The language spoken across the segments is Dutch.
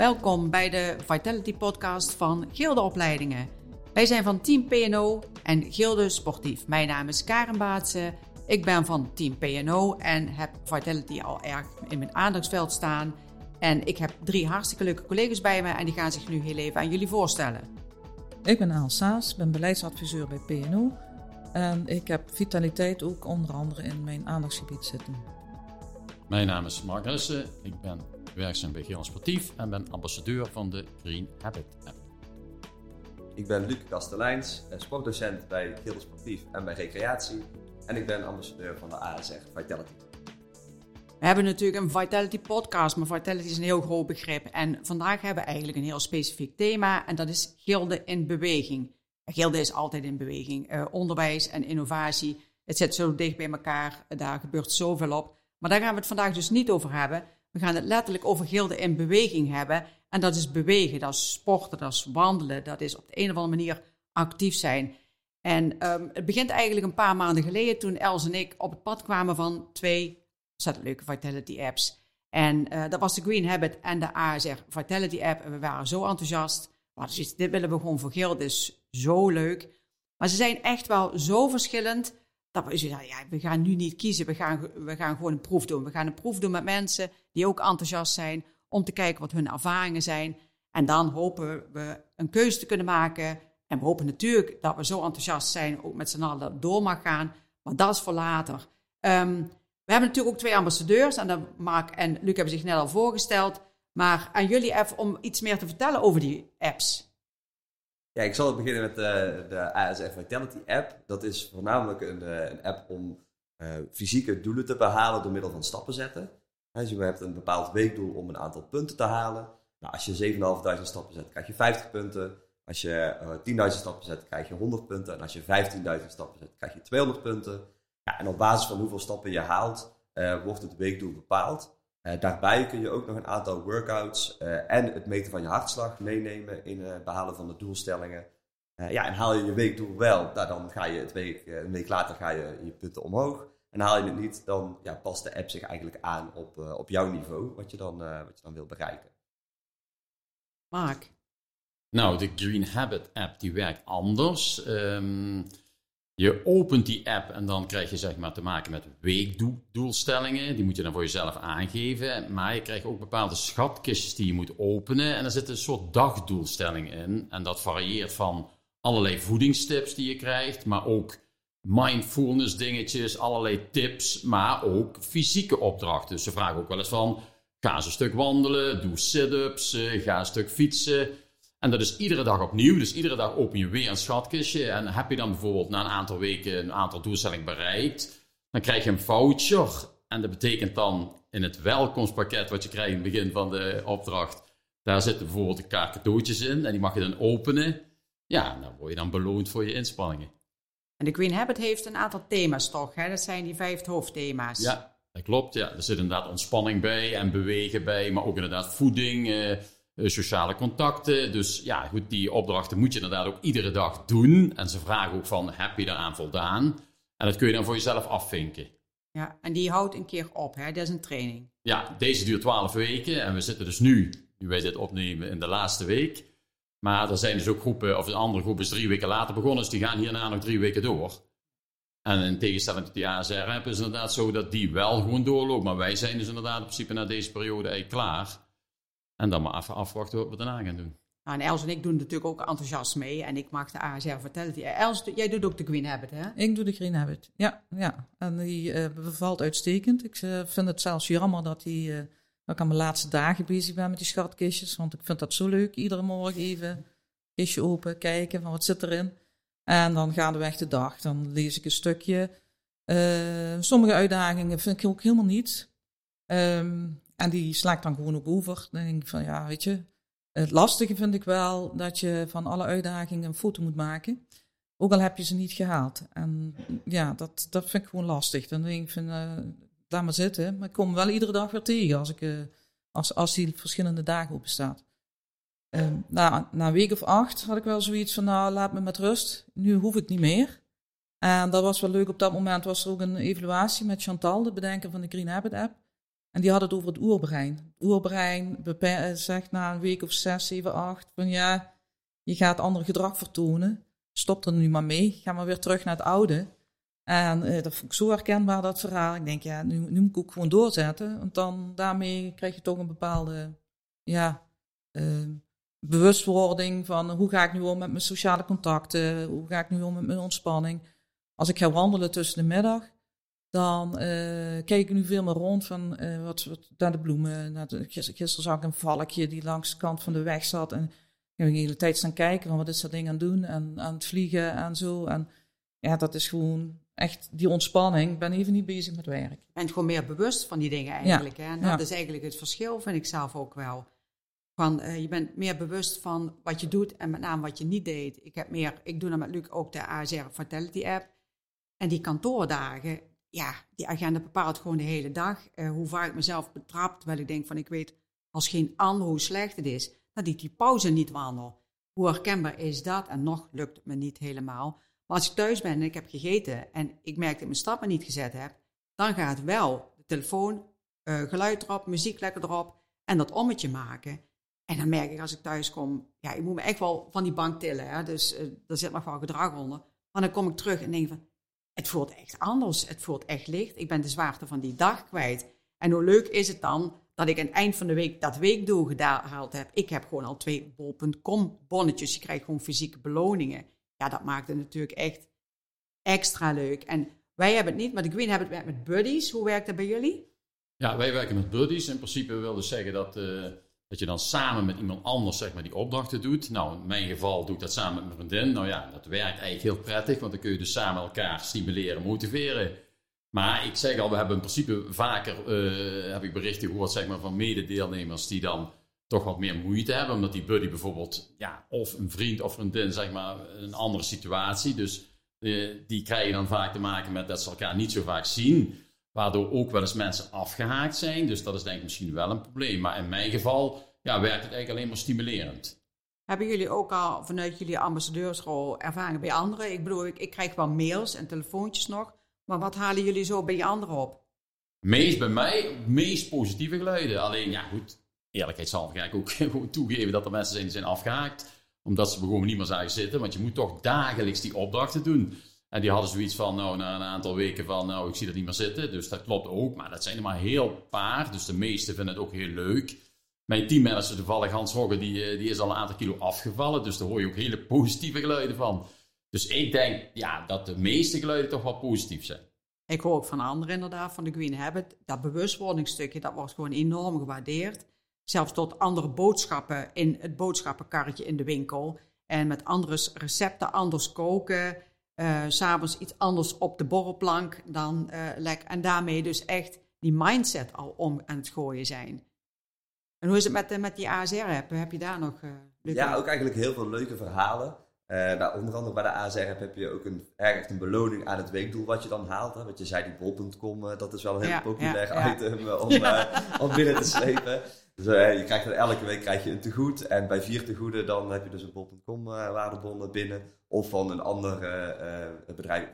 Welkom bij de Vitality Podcast van Gilde Opleidingen. Wij zijn van Team PNO en Gilde Sportief. Mijn naam is Karen Baatse. Ik ben van Team PNO en heb Vitality al erg in mijn aandachtsveld staan. En ik heb drie hartstikke leuke collega's bij me en die gaan zich nu heel even aan jullie voorstellen. Ik ben Aal Saas, ben beleidsadviseur bij PNO. En ik heb vitaliteit ook onder andere in mijn aandachtsgebied zitten. Mijn naam is Mark Rissen. Ik ben werkzaam bij Gilde Sportief en ben ambassadeur van de Green Habit app. Ik ben Luc Kasteleins, sportdocent bij Gilde Sportief en bij Recreatie. En ik ben ambassadeur van de ASR Vitality. We hebben natuurlijk een Vitality podcast, maar Vitality is een heel groot begrip. En vandaag hebben we eigenlijk een heel specifiek thema en dat is gilde in beweging. Gilde is altijd in beweging. Uh, onderwijs en innovatie, het zit zo dicht bij elkaar, daar gebeurt zoveel op. Maar daar gaan we het vandaag dus niet over hebben. We gaan het letterlijk over gilde in beweging hebben. En dat is bewegen, dat is sporten, dat is wandelen, dat is op de een of andere manier actief zijn. En um, het begint eigenlijk een paar maanden geleden toen Els en ik op het pad kwamen van twee ontzettend leuke Vitality apps. En uh, dat was de Green Habit en de ASR Vitality app. En we waren zo enthousiast. Dit willen we gewoon voor gilde, dus zo leuk. Maar ze zijn echt wel zo verschillend. Dat we ja, we gaan nu niet kiezen. We gaan, we gaan gewoon een proef doen. We gaan een proef doen met mensen die ook enthousiast zijn. Om te kijken wat hun ervaringen zijn. En dan hopen we een keuze te kunnen maken. En we hopen natuurlijk dat we zo enthousiast zijn, ook met z'n allen door mag gaan. Maar dat is voor later. Um, we hebben natuurlijk ook twee ambassadeurs. En Mark en Luc hebben zich net al voorgesteld. Maar aan jullie even om iets meer te vertellen over die apps. Ja, ik zal beginnen met de, de ASF Vitality app. Dat is voornamelijk een, eh, een app om uh, fysieke doelen te behalen door middel van stappen zetten. Dus je hebt een bepaald weekdoel om een aantal punten te halen. Nou, als je 7.500 stappen zet, krijg je 50 punten. Als je uh, 10.000 stappen zet, krijg je 100 punten. En als je 15.000 stappen zet, krijg je 200 punten. Ja, en op basis van hoeveel stappen je haalt, wordt het weekdoel bepaald. Uh, daarbij kun je ook nog een aantal workouts uh, en het meten van je hartslag meenemen in het behalen van de doelstellingen. ja, en haal je je weekdoel wel, nou, dan ga je het week, een week later ga je je punten omhoog. En haal je het niet, dan ja, past de app zich eigenlijk aan op, op jouw niveau, wat je, dan, wat je dan wil bereiken. Mark? Nou, de Green Habit app die werkt anders. Um, je opent die app en dan krijg je zeg maar te maken met weekdoelstellingen. Die moet je dan voor jezelf aangeven. Maar je krijgt ook bepaalde schatkistjes die je moet openen. En er zit een soort dagdoelstelling in. En dat varieert van allerlei voedingstips die je krijgt, maar ook mindfulness dingetjes, allerlei tips, maar ook fysieke opdrachten. Ze vragen ook wel eens van, ga eens een stuk wandelen, doe sit-ups, eh, ga een stuk fietsen. En dat is iedere dag opnieuw. Dus iedere dag open je weer een schatkistje. En heb je dan bijvoorbeeld na een aantal weken een aantal doelstellingen bereikt, dan krijg je een voucher. En dat betekent dan in het welkomstpakket wat je krijgt in het begin van de opdracht, daar zitten bijvoorbeeld een kaart cadeautjes in. En die mag je dan openen. Ja, dan word je dan beloond voor je inspanningen. En de Green Habit heeft een aantal thema's toch? Hè? Dat zijn die vijf hoofdthema's. Ja, dat klopt. Ja. Er zit inderdaad ontspanning bij en bewegen bij, maar ook inderdaad voeding. Eh, eh, sociale contacten. Dus ja, goed, die opdrachten moet je inderdaad ook iedere dag doen. En ze vragen ook van, heb je daaraan voldaan? En dat kun je dan voor jezelf afvinken. Ja, en die houdt een keer op, hè? Dat is een training. Ja, deze duurt 12 weken en we zitten dus nu, nu wij dit opnemen, in de laatste week. Maar er zijn dus ook groepen, of een andere groep is drie weken later begonnen, dus die gaan hierna nog drie weken door. En in tegenstelling tot die ASR-app is het inderdaad zo dat die wel gewoon doorloopt. Maar wij zijn dus inderdaad in principe na deze periode eigenlijk klaar. En dan maar even afwachten wat we daarna gaan doen. Nou, en Els en ik doen natuurlijk ook enthousiast mee. En ik mag de ASR vertellen. Els, jij doet ook de Green Habit, hè? Ik doe de Green Habit, ja. ja. En die uh, bevalt uitstekend. Ik uh, vind het zelfs jammer dat, die, uh, dat ik aan mijn laatste dagen bezig ben met die schatkistjes. Want ik vind dat zo leuk. Iedere morgen even kistje open, kijken van wat zit erin. En dan gaan we weg de dag. Dan lees ik een stukje. sommige uitdagingen vind ik ook helemaal niet. Um, en die sla ik dan gewoon ook over. Dan denk ik van ja, weet je. Het lastige vind ik wel dat je van alle uitdagingen een foto moet maken. Ook al heb je ze niet gehaald. En ja, dat, dat vind ik gewoon lastig. Dan denk ik van, uh, laat maar zitten. Maar ik kom wel iedere dag weer tegen als, ik, uh, als, als die verschillende dagen open staat. Uh, na, na een week of acht had ik wel zoiets van, nou, laat me met rust. Nu hoef ik niet meer. En dat was wel leuk. Op dat moment was er ook een evaluatie met Chantal, de bedenker van de Green Habit app. En die had het over het oerbrein. Het oerbrein zegt na een week of zes, zeven, acht van ja, je gaat ander gedrag vertonen. Stop er nu maar mee. Ga maar weer terug naar het oude. En uh, dat vond ik zo herkenbaar, dat verhaal. Ik denk, ja, nu, moet ik ook gewoon doorzetten. Want dan daarmee krijg je toch een bepaalde ja, uh, bewustwording van hoe ga ik nu om met mijn sociale contacten? Hoe ga ik nu om met mijn ontspanning? Als ik ga wandelen tussen de middag, dan uh, kijk ik nu veel meer rond van wat, wat naar de bloemen. Naar de, gisteren zag ik een valkje die langs de kant van de weg zat. En ik heb de hele tijd staan kijken van wat is dat ding aan het doen en aan het vliegen en zo. En ja, dat is gewoon echt die ontspanning. Ik ben even niet bezig met werk. Je bent gewoon meer bewust van die dingen eigenlijk. Hè? En dat is eigenlijk het verschil, vind ik zelf ook wel. Van, uh, je bent meer bewust van wat je doet en met name wat je niet deed. Ik, heb meer, ik doe dan met Luc ook de ASR Fatality app. En die kantoordagen, ja, die agenda bepaalt gewoon de hele dag. Uh, hoe vaak ik mezelf betrap, terwijl ik denk van ik weet als geen ander hoe slecht het is, dat ik die pauze niet wandel. Hoe herkenbaar is dat? En nog lukt het me niet helemaal. Maar als ik thuis ben en ik heb gegeten en ik merk dat ik mijn stappen niet gezet heb, dan gaat wel de telefoon, uh, geluid erop, muziek lekker erop en dat ommetje maken. En dan merk ik als ik thuis kom, ja, ik moet me echt wel van die bank tillen. Hè? Dus uh, er zit nog wel gedrag onder. Maar dan kom ik terug en denk van, het voelt echt anders. Het voelt echt licht. Ik ben de zwaarte van die dag kwijt. En hoe leuk is het dan dat ik aan het eind van de week dat weekdoel gehaald heb. Ik heb gewoon al twee bol.com bonnetjes. Je krijgt gewoon fysieke beloningen ja, dat maakt het natuurlijk echt extra leuk. En wij hebben het niet, maar de Green hebben het met buddies. Hoe werkt dat bij jullie? Ja, wij werken met buddies. In principe wil dus zeggen dat, uh, dat je dan samen met iemand anders zeg maar, die opdrachten doet. Nou, in mijn geval doe ik dat samen met mijn vriendin. Nou ja, dat werkt eigenlijk heel prettig, want dan kun je dus samen elkaar stimuleren, motiveren. Maar ik zeg al, we hebben in principe vaker uh, heb ik berichten gehoord zeg maar, van mededeelnemers die dan toch wat meer moeite hebben. Omdat die buddy bijvoorbeeld, ja, of een vriend of vriendin, zeg maar, een andere situatie. Dus uh, die krijgen dan vaak te maken met dat ze elkaar niet zo vaak zien. Waardoor ook wel eens mensen afgehaakt zijn. Dus dat is denk ik misschien wel een probleem. Maar in mijn geval ja, werkt het eigenlijk alleen maar stimulerend. Hebben jullie ook al vanuit jullie ambassadeursrol ervaringen bij anderen? Ik bedoel, ik, ik krijg wel mails en telefoontjes nog. Maar wat halen jullie zo bij anderen op? Meest bij mij, meest positieve geluiden. Alleen, ja goed, eerlijkheidshalve ga ik ook gewoon toegeven dat er mensen zijn die zijn afgehaakt. Omdat ze gewoon niet meer zagen zitten. Want je moet toch dagelijks die opdrachten doen. En die hadden zoiets van, nou, na een aantal weken van, nou, ik zie dat niet meer zitten. Dus dat klopt ook. Maar dat zijn er maar heel paar. Dus de meesten vinden het ook heel leuk. Mijn teammanager toevallig, Hans Hogge, die, eh, die is al een aantal kilo afgevallen. Dus daar hoor je ook hele positieve geluiden van. Dus ik denk, ja, dat de meeste geluiden toch wel positief zijn. Ik hoor ook van anderen inderdaad, van de Green Habit. Dat bewustwordingsstukje, dat wordt gewoon enorm gewaardeerd zelfs tot andere boodschappen in het boodschappenkarretje in de winkel. En met andere recepten, anders koken. Uh, S'avonds iets anders op de borrelplank dan uh, lekker. En daarmee dus echt die mindset al om aan het gooien zijn. En hoe is het met, met die ASR-app? Heb je daar nog Ja, ook eigenlijk heel veel leuke verhalen. Nou, onder andere bij de ASR-app heb je ook een, echt een beloning aan het weekdoel wat je dan haalt. Hè? Want je zei die bol.com, dat is wel een heel ja, populair ja, item om, om binnen te slepen. Dus uh, je krijgt er elke week krijg je een tegoed. En bij vier tegoeden dan heb je dus een bol.com uh, eh, waardebon binnen. Of van een ander uh, bedrijf,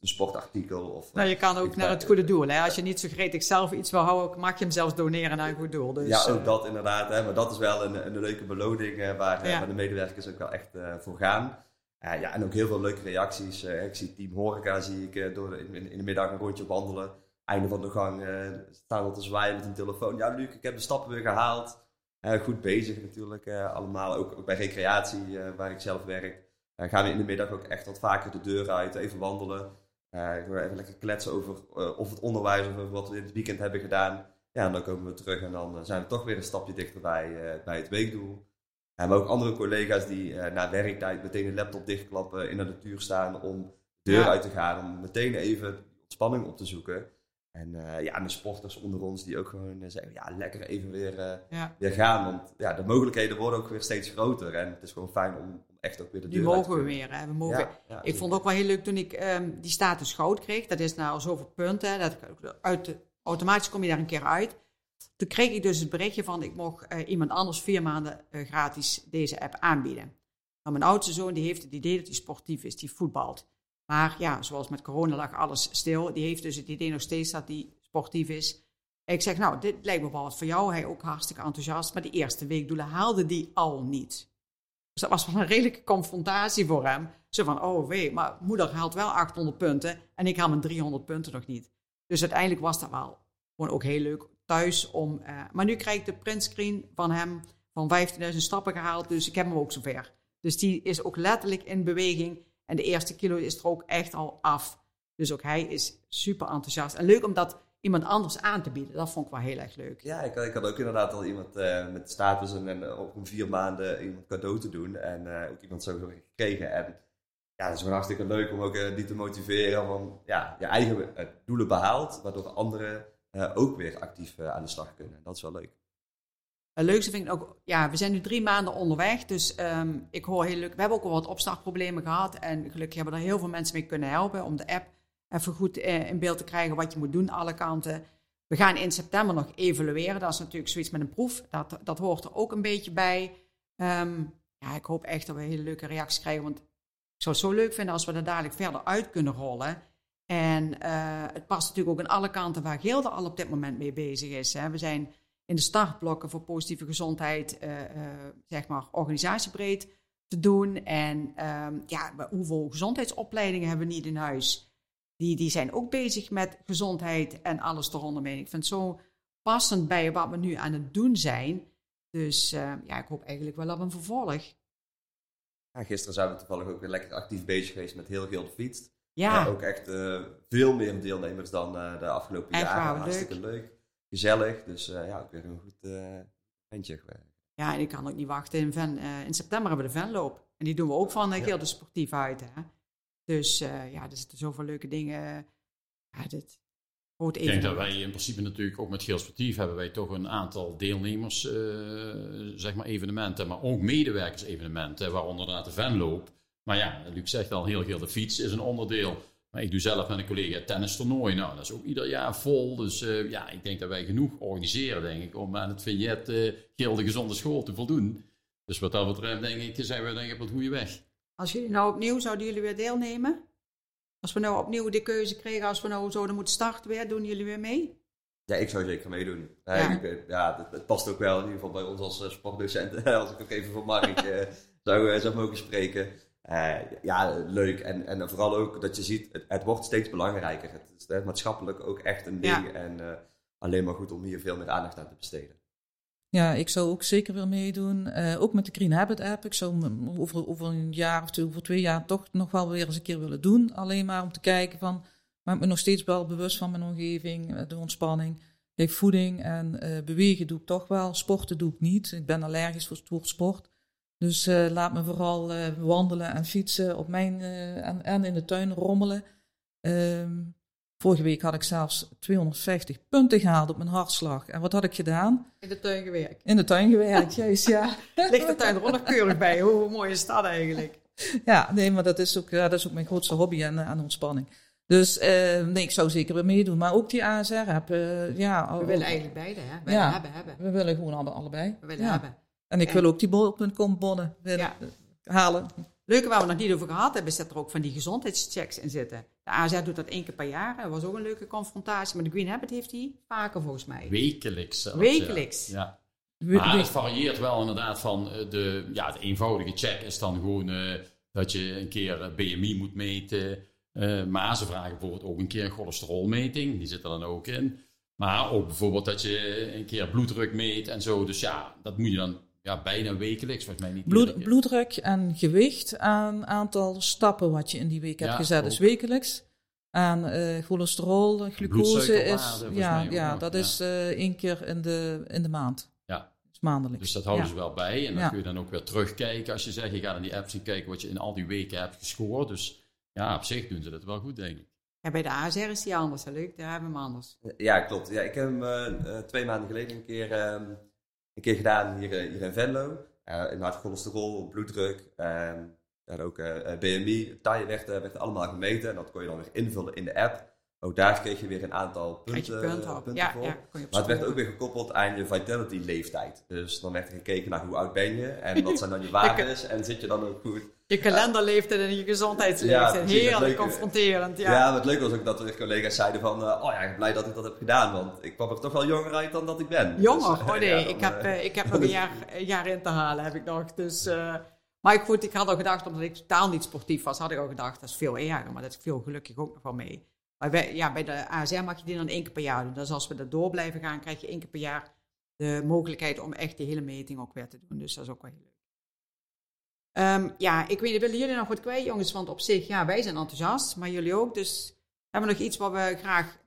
een sportartikel. Of, nou, je kan ook naar het goede doel. Hè? Als je niet zo gretig zelf iets wil houden, mag je hem zelfs doneren naar een goed doel. Dus, ja, ook dat inderdaad. Hè? Maar dat is wel een, een leuke beloning waar, waar, de medewerkers ook wel echt voor gaan. ja, en ook heel veel leuke reacties. ik zie Team Horeca zie ik door in, in, de middag een rondje wandelen einde van de gang staan we te zwaaien met een telefoon. Ja, Luc, ik heb de stappen weer gehaald. Goed bezig natuurlijk, allemaal. Ook, ook, bij recreatie, waar ik zelf werk. gaan we in de middag ook echt wat vaker de deur uit, even wandelen. Ik wil even lekker kletsen over of het onderwijs of over wat we in het weekend hebben gedaan. Ja, en dan komen we terug en dan zijn we toch weer een stapje dichterbij bij het weekdoel. En maar ook andere collega's die na werktijd meteen een laptop dichtklappen, in de natuur staan om de deur uit te gaan. Om meteen even ontspanning op te zoeken. En uh, ja, de sporters onder ons die ook gewoon uh, zeggen, ja, lekker even weer, uh, weer gaan. Want ja, de mogelijkheden worden ook weer steeds groter. En het is gewoon fijn om, om echt ook weer de deur Die mogen we weer. Hè? We mogen, ja, ik vond het ook wel heel leuk toen ik um, die status goud kreeg. Dat is nou zoveel punten. Dat, uit de, automatisch kom je daar een keer uit. Toen kreeg ik dus het berichtje van, ik mocht iemand anders vier maanden gratis deze app aanbieden. Nou, mijn oudste zoon die heeft het idee dat hij sportief is, die voetbalt. Maar ja, zoals met corona lag alles stil. Die heeft dus het idee nog steeds dat hij sportief is. Ik zeg, nou, dit lijkt me wel wat voor jou. Hij ook hartstikke enthousiast. Maar die eerste weekdoelen haalde die al niet. Dus dat was wel een redelijke confrontatie voor hem. Zo van, oh wee, maar moeder haalt wel 800 punten en ik haal mijn 300 punten nog niet. Dus uiteindelijk was dat wel gewoon ook heel leuk thuis om... Uh, maar nu krijg ik de printscreen van hem van 15.000 stappen gehaald, dus ik heb hem ook zover. Dus die is ook letterlijk in beweging en de eerste kilo is er ook echt al af. Dus ook hij is super enthousiast. En leuk om dat iemand anders aan te bieden. Dat vond ik wel heel erg leuk. Ja, ik, ik had ook inderdaad al iemand uh, met status en, op een vier maanden iemand cadeau te doen. En uh, ook iemand zo gekregen. En ja, dat is gewoon hartstikke leuk om ook uh, die te motiveren van ja, je eigen doelen behaald, waardoor anderen ook weer actief aan de slag kunnen. Dat is wel leuk. Het leukste vind ik ook, ja, we zijn nu drie maanden onderweg, dus um, ik hoor heel leuk. We hebben ook al wat opstartproblemen gehad en gelukkig hebben er heel veel mensen mee kunnen helpen om de app even goed eh, in beeld te krijgen wat je moet doen, alle kanten. We gaan in september nog evalueren. Dat is natuurlijk zoiets met een proef. Dat, dat hoort er ook een beetje bij. Um, ja, ik hoop echt dat we hele leuke reacties krijgen. Want ik zou het zo leuk vinden als we er dadelijk verder uit kunnen rollen. En uh, het past natuurlijk ook aan alle kanten waar Gilde al op dit moment mee bezig is. Hè. We zijn in de startblokken voor positieve gezondheid, uh, uh, zeg maar, organisatiebreed te doen. En um, ja, hoeveel gezondheidsopleidingen hebben we niet in huis? die, die zijn ook bezig met gezondheid en alles eronder mee. Ik vind het zo passend bij wat we nu aan het doen zijn. Dus uh, ja, ik hoop eigenlijk wel op een vervolg. Ja, gisteren zijn we toevallig ook weer lekker actief bezig geweest met heel veel fietst. Ja. ook echt uh, veel meer deelnemers dan uh, de afgelopen echt jaren. Hartstikke leuk. leuk. Gezellig. Dus ja, ook weer een goed eindje gewerkt. Ja, en ik kan ook niet wachten. In, Ven, in september hebben we de Venloop. En die doen we ook van heel de sportief uit. Hè? Dus uh, ja, er zitten zoveel leuke dingen. Ja, dit wordt Ik denk dat wij in principe natuurlijk ook met Geel Sportief hebben wij toch een aantal deelnemers, uh, zeg maar evenementen, maar ook medewerkers-evenementen, waaronder inderdaad de Venloop. Maar ja, Luc zegt al, heel Geel de fiets is een onderdeel. Maar ik doe zelf met een collega tennis toernooi. Nou, dat is ook ieder jaar vol. Dus uh, ja, ik denk dat wij genoeg organiseren, denk ik, om aan het vignet uh, gezonde school te voldoen. Dus wat dat betreft, denk ik, zijn we denk ik op het goede weg. Als jullie nou opnieuw, zouden jullie weer deelnemen? Als we nou opnieuw de keuze kregen, als we nou zouden moeten starten weer, doen jullie weer mee? Ja, ik zou zeker meedoen. Ja, ik, ja het, past ook wel in ieder geval bij ons als uh, sportdocent. als ik ook even voor Mark zou, zou mogen spreken. Ja, leuk. En, en vooral ook dat je ziet, het, het wordt steeds belangrijker. Het is maatschappelijk ook echt een ding. Ja. En alleen maar goed om hier veel meer aandacht aan te besteden. Ja, ik zou ook zeker weer meedoen. Uh, ook met de Green Habit app. Ik zou over, over een jaar of twee, over twee jaar toch nog wel weer eens een keer willen doen. Alleen maar om te kijken van, maak me nog steeds wel bewust van mijn omgeving, eh, de ontspanning. Kijk, voeding en bewegen doe ik toch wel. Sporten doe ik niet. Ik ben allergisch voor sport. Dus uh, laat me vooral wandelen en fietsen op mijn, en, en, in de tuin rommelen. Ehm, Vorige week had ik zelfs 250 punten gehaald op mijn hartslag. En wat had ik gedaan? In de tuin gewerkt. In de tuin gewerkt, juist, ja. Ligt de tuin er ook nog keurig bij. Hoe mooi is dat eigenlijk? Ja, nee, maar dat is ook, ja, dat is ook mijn grootste hobby en, en ontspanning. Dus uh, nee, ik zou zeker weer meedoen. Maar ook die ASR heb, uh, ja... We willen eigenlijk beide, hè? We ja, hebben, hebben. We willen gewoon alle, allebei. We willen hebben. En ik en... wil ook die bol.com bonnen ja. halen. Leuke waar we nog niet over gehad hebben, is dat er ook van die gezondheidschecks in zitten. De AZ doet dat één keer per jaar. Dat was ook een leuke confrontatie. Maar de Green Habit heeft die vaker volgens mij. Wekelijks zelfs, Wekelijks. Ja. Maar het varieert wel inderdaad van eh, de, ja, de eenvoudige check is dan gewoon uh, dat je een keer BMI moet meten. Uh, maar ze vragen bijvoorbeeld ook een keer een cholesterolmeting. Die zit er dan ook in. Maar ook bijvoorbeeld dat je een keer bloeddruk meet en zo. Dus ja, dat moet je dan ja, bijna wekelijks, volgens mij niet. Bloed, bloeddruk en gewicht aan aantal stappen wat je in die week hebt gezet is wekelijks. En uh, cholesterol, glucose is, ja, ja, dat is uh, één keer in de, in de maand. Ja. Dus maandelijks. Dus dat houden ze wel bij. En dan kun je dan ook weer terugkijken als je zegt, je gaat in die apps en kijken wat je in al die weken hebt gescoord. Dus ja, op zich doen ze dat wel goed, denk ik. Ja, bij de ASR is die anders, hè, leuk. Daar hebben we hem anders. Ja, klopt. Ja, ik heb hem uh, twee maanden geleden een keer ehm, een keer gedaan hier, eh, hier in Venlo. Uh, inderdaad cholesterol, bloeddruk, en ook uh, BMI, taille werd, werd allemaal gemeten. En dat kon je dan weer invullen in de app. ook daar kreeg je weer een aantal punten, punten Ja, voor. ja, kon je op Maar het werd ook weer gekoppeld aan je vitality leeftijd. Dus dan werd er gekeken naar hoe oud ben je en wat zijn dan je waardes en zit je dan ook goed. Je kalenderleeftijd en je gezondheidsleeftijd. Ja, Heerlijk confronterend. Ja, Ja. maar het leuke was ook dat er collega's zeiden van, eh, oh ja, ik ben blij dat ik dat heb gedaan, want ik kwam er toch wel jonger uit dan dat ik ben. Jonger, Dus, oh nee, ja, ik, dan, heb, eh, eh, ik heb nog een jaar, een jaar in te halen, heb ik nog. Dus, eh, maar ik, goed, ik had al gedacht, omdat ik totaal niet sportief was, had ik al gedacht, dat is veel erger. Maar dat viel gelukkig ook nog wel mee. Maar bij, ja, bij de ASR mag je die dan één keer per jaar doen. Dus als we dat door blijven gaan, krijg je één keer per jaar de mogelijkheid om echt die hele meting ook weer te doen. Dus dat is ook wel heel leuk. Ehm, ja, ik weet niet, willen jullie nog wat kwijt, jongens? Want op zich, ja, wij zijn enthousiast, maar jullie ook. Dus hebben we nog iets wat we graag,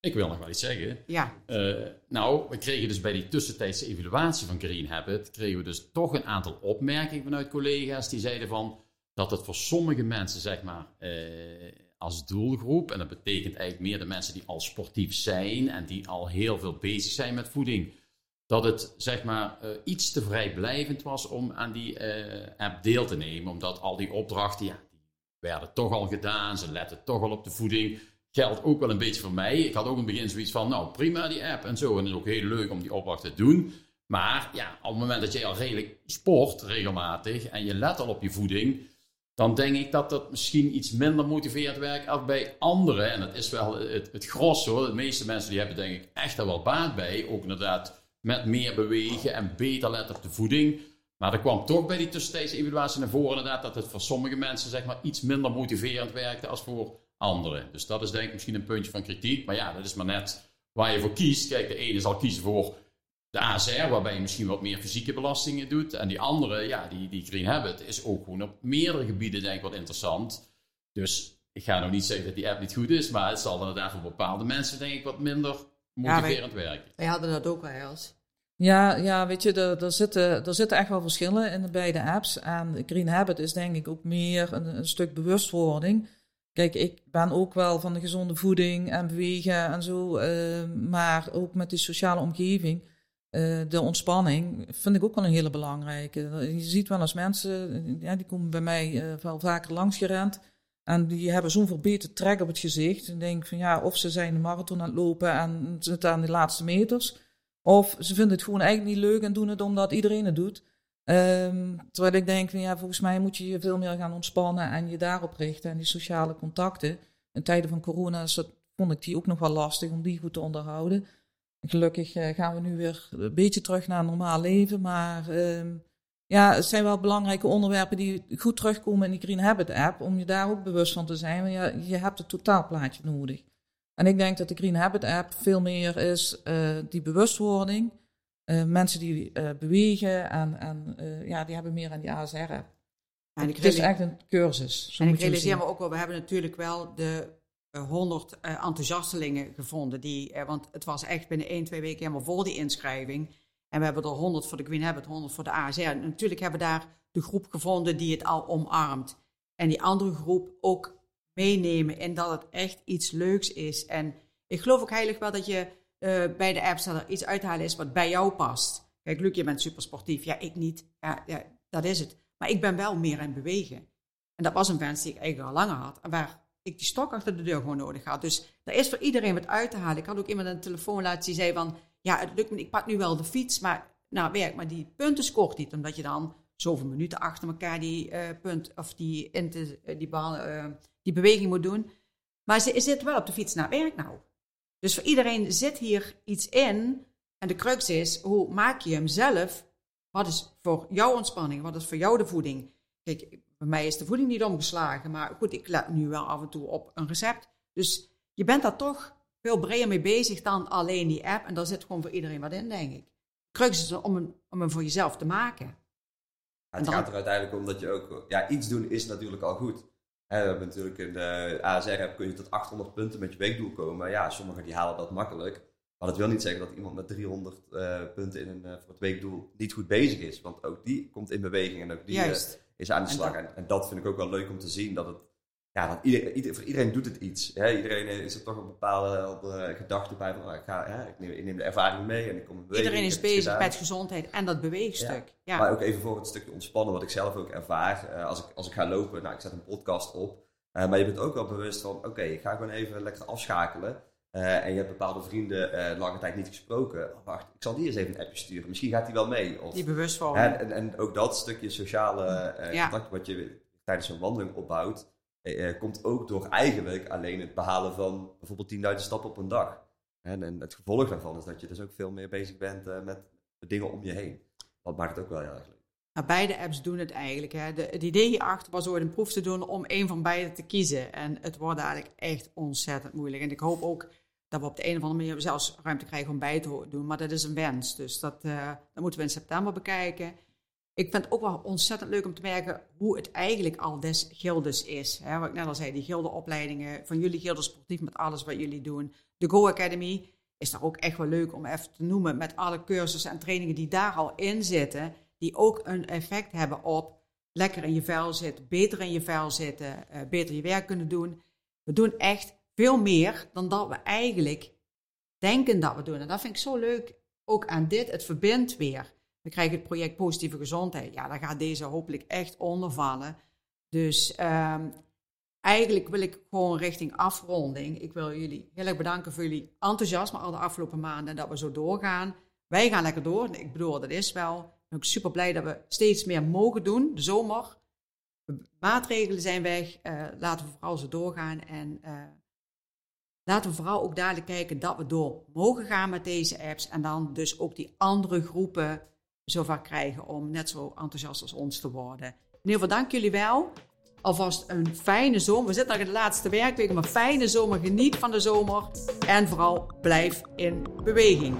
Ik wil nog wel iets zeggen. ja, Eh, nou, we kregen dus bij die tussentijdse evaluatie van Green Habit, kregen we dus toch een aantal opmerkingen vanuit collega's die zeiden van dat het voor sommige mensen, zeg maar, eh, als doelgroep, en dat betekent eigenlijk meer de mensen die al sportief zijn en die al heel veel bezig zijn met voeding, dat het, zeg maar, eh, iets te vrijblijvend was om aan die eh, app deel te nemen, omdat al die opdrachten, ja, die werden toch al gedaan, ze letten toch al op de voeding geldt ook wel een beetje voor mij. Ik had ook in het begin zoiets van, nou prima die app en zo. En het is ook heel leuk om die opdracht te doen. Maar ja, op het moment dat je al redelijk sport regelmatig en je let al op je voeding, dan denk ik dat dat misschien iets minder motiverend werkt als bij anderen. En dat is wel het, het gros hoor. De meeste mensen die hebben denk ik echt er wel baat bij. Ook inderdaad met meer bewegen en beter letten op de voeding. Maar er kwam toch bij die tussentijdse evaluatie naar voren inderdaad dat het voor sommige mensen zeg maar iets minder motiverend werkte als voor anderen. Dus dat is denk ik misschien een puntje van kritiek. Maar ja, dat is maar net waar je voor kiest. Kijk, de ene zal kiezen voor de ASR, waarbij je misschien wat meer fysieke belastingen doet. En die andere, ja, die, die Green Habit, is ook gewoon op meerdere gebieden denk ik wat interessant. Dus ik ga nou niet zeggen dat die app niet goed is, maar het zal inderdaad voor bepaalde mensen denk ik wat minder motiverend werken. wij hadden dat ook wel eens. Ja, ja, weet je, er, er, zitten, er zitten echt wel verschillen in de beide apps. En Green Habit is denk ik ook meer een, een stuk bewustwording. Kijk, ik ben ook wel van de gezonde voeding en bewegen en zo. eh, maar ook met die sociale omgeving, eh, de ontspanning, vind ik ook wel een hele belangrijke. Je ziet wel eens mensen, ja, die komen bij mij eh, wel vaker langs gerend. En die hebben zo'n verbeterd trek op het gezicht. En denk van ja, of ze zijn de marathon aan het lopen en zitten aan de laatste meters. Of ze vinden het gewoon eigenlijk niet leuk en doen het omdat iedereen het doet. Ehm, terwijl ik denk van ja, volgens mij moet je je veel meer gaan ontspannen en je daarop richten en die sociale contacten. In tijden van corona is dat, vond ik die ook nog wel lastig om die goed te onderhouden. Gelukkig eh, gaan we nu weer een beetje terug naar een normaal leven, maar ehm, ja, het zijn wel belangrijke onderwerpen die goed terugkomen in die Green Habit app, om je daar ook bewust van te zijn. Want ja, je hebt het totaalplaatje nodig. En ik denk dat de Green Habit app veel meer is eh, die bewustwording. Eh, mensen die eh, bewegen en, en ja, die hebben meer aan die ASR app. En ik, Het is echt een cursus. En ik realiseer me ook wel, we hebben natuurlijk wel de eh, 100 eh, enthousiastelingen gevonden. Die, want het was echt binnen 1, 2 weken helemaal vol die inschrijving. En we hebben er 100 voor de Green Habit, 100 voor de ASR. Natuurlijk hebben we daar de groep gevonden die het al omarmt. En die andere groep ook meenemen in dat het echt iets leuks is. En ik geloof ook heilig wel dat je eh, bij de apps er iets uithalen is wat bij jou past. Kijk, Luc, je bent super sportief. Ja, ik niet. Ja, ja, dat is het. Maar ik ben wel meer aan bewegen. En dat was een wens die ik eigenlijk al langer had. En waar ik die stok achter de deur gewoon nodig had. Dus er is voor iedereen wat uit te halen. Ik had ook iemand aan de telefoon laten die zei van... Ja, het lukt me, ik pak nu wel de fiets, maar nou werk, maar die punten scoort niet. Omdat je dan zoveel minuten achter elkaar die uh, punt of die, inter, die, bal, uh, die beweging moet doen. Maar ze zit wel op de fiets naar werk nou. Dus voor iedereen zit hier iets in. En de crux is, hoe maak je hem zelf? Wat is voor jouw ontspanning? Wat is voor jou de voeding? Kijk, bij mij is de voeding niet omgeslagen. Maar goed, ik let nu wel af en toe op een recept. Dus je bent daar toch veel breder mee bezig dan alleen die app. En daar zit gewoon voor iedereen wat in, denk ik. Crux is om, een, om hem voor jezelf te maken. Ja, het dan- gaat er uiteindelijk om dat je ook... Ja, iets doen is natuurlijk al goed. We hebben natuurlijk in de ASR-app kun je tot 800 punten met je weekdoel komen. Ja, sommigen die halen dat makkelijk. Maar dat wil niet zeggen dat iemand met 300 eh, punten in een, eh, voor het weekdoel niet goed bezig is. Want ook die komt in beweging en ook die eh, is aan de En slag. dat- En, en dat vind ik ook wel leuk om te zien. Dat het, ja, ieder- voor iedereen doet het iets. Hè? Iedereen is er toch een bepaalde uh, gedachte bij. Van, ah, ik, ga, hè, ik, neem, ik neem de ervaring mee en ik kom. Iedereen is bezig gedaan. met gezondheid en dat beweegstuk. Ja. Maar ook even voor het stukje ontspannen, wat ik zelf ook ervaar. Eh, als, ik, als ik ga lopen, nou, ik zet een podcast op. Eh, maar je bent ook wel bewust van, oké, ik ga gewoon even lekker afschakelen. Eh, en je hebt bepaalde vrienden lange tijd niet gesproken. Oh, wacht, ik zal die eens even een appje sturen. Misschien gaat die wel mee. Of, die bewustwording. En, en, en, ook dat stukje sociale ja. contact wat je tijdens een wandeling opbouwt, komt ook door eigenlijk alleen het behalen van bijvoorbeeld 10.000 stappen op een dag. En, en, het gevolg daarvan is dat je dus ook veel meer bezig bent met de dingen om je heen. Dat maakt het ook wel heel erg leuk. Nou, beide apps doen het eigenlijk. Hè. De, het idee hierachter was ooit een proef te doen om een van beide te kiezen. En het wordt eigenlijk echt ontzettend moeilijk. En ik hoop ook dat we op de een of andere manier zelfs ruimte krijgen om bij te doen. Maar dat is een wens. Dus dat, dat moeten we in september bekijken. Ik vind het ook wel ontzettend leuk om te merken hoe het eigenlijk al des gildes is. Hè. Wat ik net al zei, die gildeopleidingen van jullie gilde sportief met alles wat jullie doen. De Go Academy is daar ook echt wel leuk om even te noemen met alle cursussen en trainingen die daar al in zitten die ook een effect hebben op lekker in je vel zitten, beter in je vel zitten, uh, beter je werk kunnen doen. We doen echt veel meer dan dat we eigenlijk denken dat we doen. En dat vind ik zo leuk, ook aan dit, het verbindt weer. We krijgen het project Positieve Gezondheid. Ja, daar gaat deze hopelijk echt onder vallen. Dus um, eigenlijk wil ik gewoon richting afronding. Ik wil jullie heel erg bedanken voor jullie enthousiasme al de afgelopen maanden dat we zo doorgaan. Wij gaan lekker door. Ik bedoel, dat is wel ben ook super blij dat we steeds meer mogen doen, de zomer. De maatregelen zijn weg, uh, laten we vooral zo doorgaan. En uh, laten we vooral ook dadelijk kijken dat we door mogen gaan met deze apps. En dan dus ook die andere groepen zover krijgen om net zo enthousiast als ons te worden. In ieder geval, dank jullie wel. Alvast een fijne zomer. We zitten nog in de laatste werkweek, maar fijne zomer. Geniet van de zomer. En vooral blijf in beweging.